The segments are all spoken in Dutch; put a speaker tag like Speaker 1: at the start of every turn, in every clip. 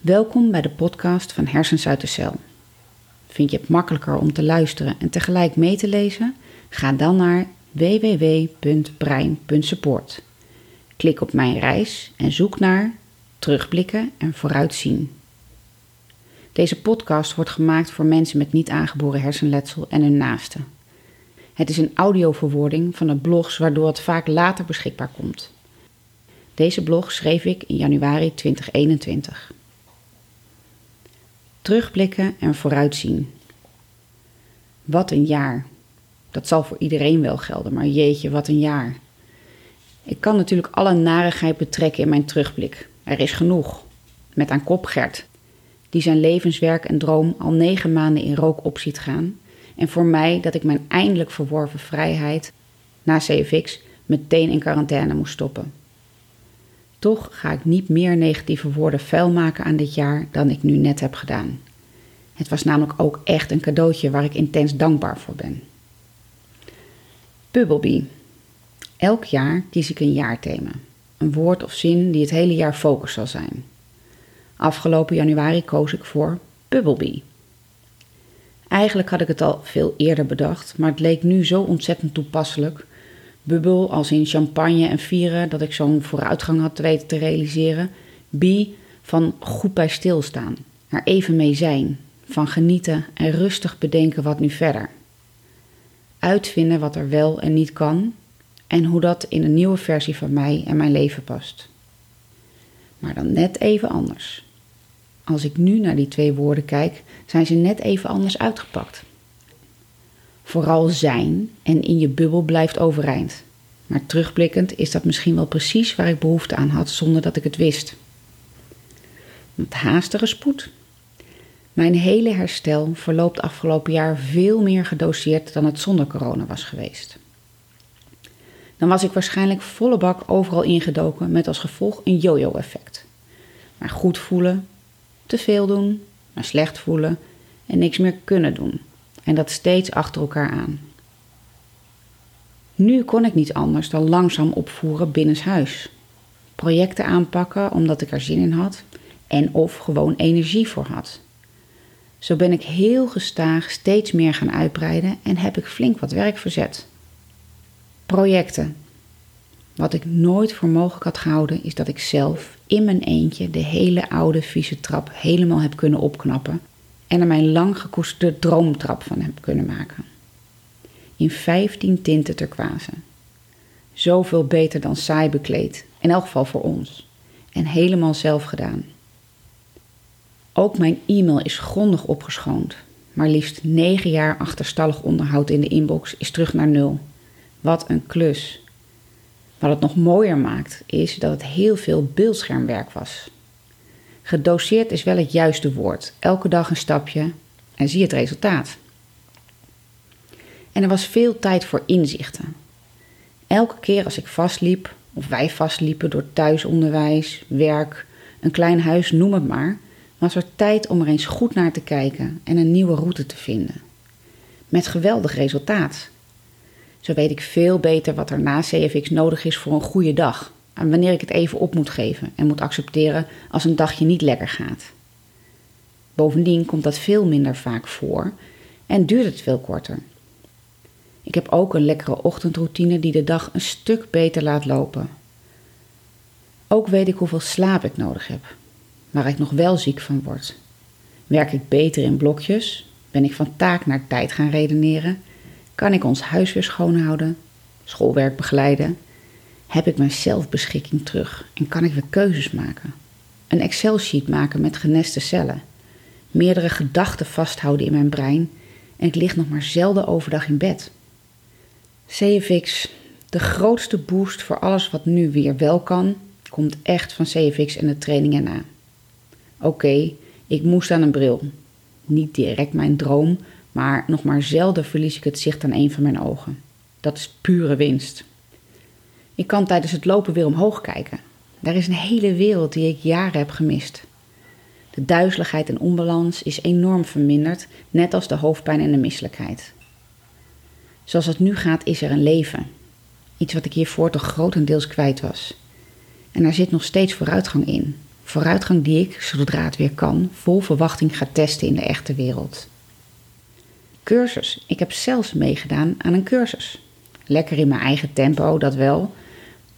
Speaker 1: Welkom bij de podcast van Hersens uit de Cel. Vind je het makkelijker om te luisteren en tegelijk mee te lezen? Ga dan naar www.brein.support. Klik op Mijn reis en zoek naar Terugblikken en Vooruitzien. Deze podcast wordt gemaakt voor mensen met niet aangeboren hersenletsel en hun naasten. Het is een audioverwoording van de blogs waardoor het vaak later beschikbaar komt. Deze blog schreef ik in januari 2021. Terugblikken en vooruitzien. Wat een jaar. Dat zal voor iedereen wel gelden, maar jeetje, wat een jaar. Ik kan natuurlijk alle narigheid betrekken in mijn terugblik. Er is genoeg. Met aan kop Gert, die zijn levenswerk en droom al negen maanden in rook op ziet gaan. En voor mij dat ik mijn eindelijk verworven vrijheid na CFX meteen in quarantaine moest stoppen. Toch ga ik niet meer negatieve woorden vuil maken aan dit jaar dan ik nu net heb gedaan. Het was namelijk ook echt een cadeautje waar ik intens dankbaar voor ben. Bubblebee. Elk jaar kies ik een jaarthema. Een woord of zin die het hele jaar focus zal zijn. Afgelopen januari koos ik voor Bubblebee. Eigenlijk had ik het al veel eerder bedacht, maar het leek nu zo ontzettend toepasselijk bubbel als in champagne en vieren, dat ik zo'n vooruitgang had weten te realiseren. B van goed bij stilstaan, er even mee zijn, van genieten en rustig bedenken wat nu verder. Uitvinden wat er wel en niet kan en hoe dat in een nieuwe versie van mij en mijn leven past. Maar dan net even anders. Als ik nu naar die twee woorden kijk, zijn ze net even anders uitgepakt. Vooral zijn en in je bubbel blijft overeind. Maar terugblikkend is dat misschien wel precies waar ik behoefte aan had zonder dat ik het wist. Met haastige spoed. Mijn hele herstel verloopt afgelopen jaar veel meer gedoseerd dan het zonder corona was geweest. Dan was ik waarschijnlijk volle bak overal ingedoken met als gevolg een yo-yo-effect. Maar goed voelen, te veel doen, maar slecht voelen en niks meer kunnen doen. En dat steeds achter elkaar aan. Nu kon ik niet anders dan langzaam opvoeren binnenshuis. Projecten aanpakken omdat ik er zin in had en of gewoon energie voor had. Zo ben ik heel gestaag steeds meer gaan uitbreiden en heb ik flink wat werk verzet. Projecten. Wat ik nooit voor mogelijk had gehouden is dat ik zelf in mijn eentje de hele oude vieze trap helemaal heb kunnen opknappen en er mijn lang gekoesterde droomtrap van heb kunnen maken. In 15 tinten turquoise. Zoveel beter dan saai bekleed, in elk geval voor ons. En helemaal zelf gedaan. Ook mijn e-mail is grondig opgeschoond. Maar liefst 9 jaar achterstallig onderhoud in de inbox is terug naar nul. Wat een klus. Wat het nog mooier maakt, is dat het heel veel beeldschermwerk was. Gedoseerd is wel het juiste woord. Elke dag een stapje en zie het resultaat. En er was veel tijd voor inzichten. Elke keer als ik vastliep, of wij vastliepen door thuisonderwijs, werk, een klein huis, noem het maar, was er tijd om er eens goed naar te kijken en een nieuwe route te vinden. Met geweldig resultaat. Zo weet ik veel beter wat er na CFX nodig is voor een goede dag. Wanneer ik het even op moet geven en moet accepteren als een dagje niet lekker gaat. Bovendien komt dat veel minder vaak voor en duurt het veel korter. Ik heb ook een lekkere ochtendroutine die de dag een stuk beter laat lopen. Ook weet ik hoeveel slaap ik nodig heb, waar ik nog wel ziek van word. Werk ik beter in blokjes? Ben ik van taak naar tijd gaan redeneren? Kan ik ons huis weer schoonhouden? Schoolwerk begeleiden? Heb ik mijn zelfbeschikking terug en kan ik weer keuzes maken? Een Excel-sheet maken met geneste cellen. Meerdere gedachten vasthouden in mijn brein en ik lig nog maar zelden overdag in bed. CFX, de grootste boost voor alles wat nu weer wel kan, komt echt van CFX en de trainingen na. Oké, ik moest aan een bril. Niet direct mijn droom, maar nog maar zelden verlies ik het zicht aan een van mijn ogen. Dat is pure winst. Ik kan tijdens het lopen weer omhoog kijken. Daar is een hele wereld die ik jaren heb gemist. De duizeligheid en onbalans is enorm verminderd, net als de hoofdpijn en de misselijkheid. Zoals het nu gaat, is er een leven. Iets wat ik hiervoor toch grotendeels kwijt was. En er zit nog steeds vooruitgang in. Vooruitgang die ik, zodra het weer kan, vol verwachting ga testen in de echte wereld. Cursus. Ik heb zelfs meegedaan aan een cursus. Lekker in mijn eigen tempo, dat wel.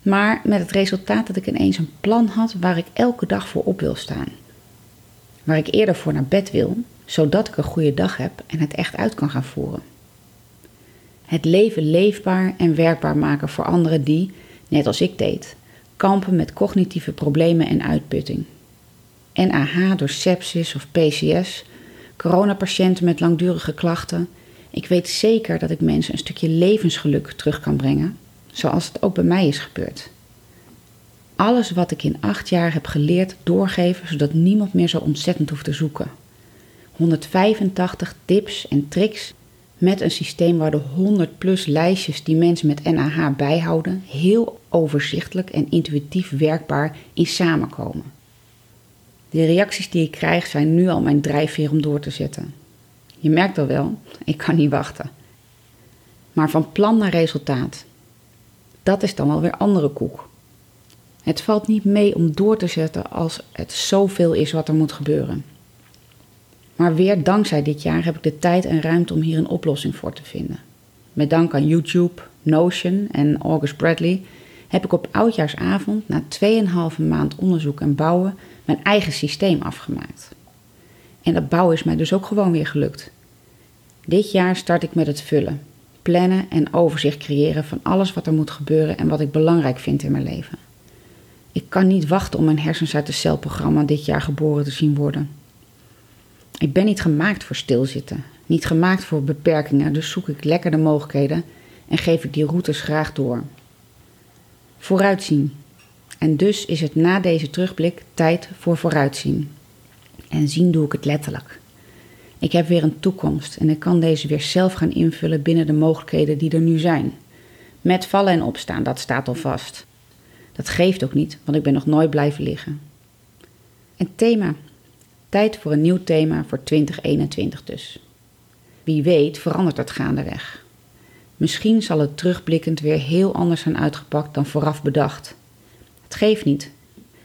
Speaker 1: Maar met het resultaat dat ik ineens een plan had waar ik elke dag voor op wil staan. Waar ik eerder voor naar bed wil, zodat ik een goede dag heb en het echt uit kan gaan voeren. Het leven leefbaar en werkbaar maken voor anderen die, net als ik deed, kampen met cognitieve problemen en uitputting. NAH door sepsis of PCS, coronapatiënten met langdurige klachten. Ik weet zeker dat ik mensen een stukje levensgeluk terug kan brengen, zoals het ook bij mij is gebeurd. Alles wat ik in acht jaar heb geleerd doorgeven, zodat niemand meer zo ontzettend hoeft te zoeken. 185 tips en tricks met een systeem waar de 100 plus lijstjes die mensen met NAH bijhouden heel overzichtelijk en intuïtief werkbaar in samenkomen. De reacties die ik krijg zijn nu al mijn drijfveer om door te zetten. Je merkt al wel, ik kan niet wachten. Maar van plan naar resultaat, dat is dan wel weer andere koek. Het valt niet mee om door te zetten als het zoveel is wat er moet gebeuren. Maar weer dankzij dit jaar heb ik de tijd en ruimte om hier een oplossing voor te vinden. Met dank aan YouTube, Notion en August Bradley heb ik op oudjaarsavond na 2,5 maand onderzoek en bouwen mijn eigen systeem afgemaakt. En dat bouwen is mij dus ook gewoon weer gelukt. Dit jaar start ik met het vullen, plannen en overzicht creëren van alles wat er moet gebeuren en wat ik belangrijk vind in mijn leven. Ik kan niet wachten om mijn hersens uit het celprogramma dit jaar geboren te zien worden. Ik ben niet gemaakt voor stilzitten, niet gemaakt voor beperkingen, dus zoek ik lekker de mogelijkheden en geef ik die routes graag door. Vooruitzien. En dus is het na deze terugblik tijd voor vooruitzien. En zien doe ik het letterlijk. Ik heb weer een toekomst en ik kan deze weer zelf gaan invullen binnen de mogelijkheden die er nu zijn. Met vallen en opstaan, dat staat al vast. Dat geeft ook niet, want ik ben nog nooit blijven liggen. En thema. Tijd voor een nieuw thema voor 2021 dus. Wie weet verandert dat gaandeweg. Misschien zal het terugblikkend weer heel anders zijn uitgepakt dan vooraf bedacht. Het geeft niet.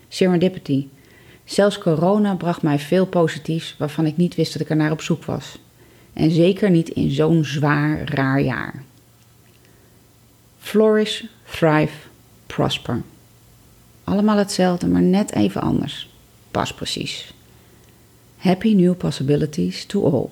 Speaker 1: Serendipity. Zelfs corona bracht mij veel positiefs waarvan ik niet wist dat ik er naar op zoek was. En zeker niet in zo'n zwaar, raar jaar. Flourish, thrive, prosper. Allemaal hetzelfde, maar net even anders. Pas precies. Happy new possibilities to all.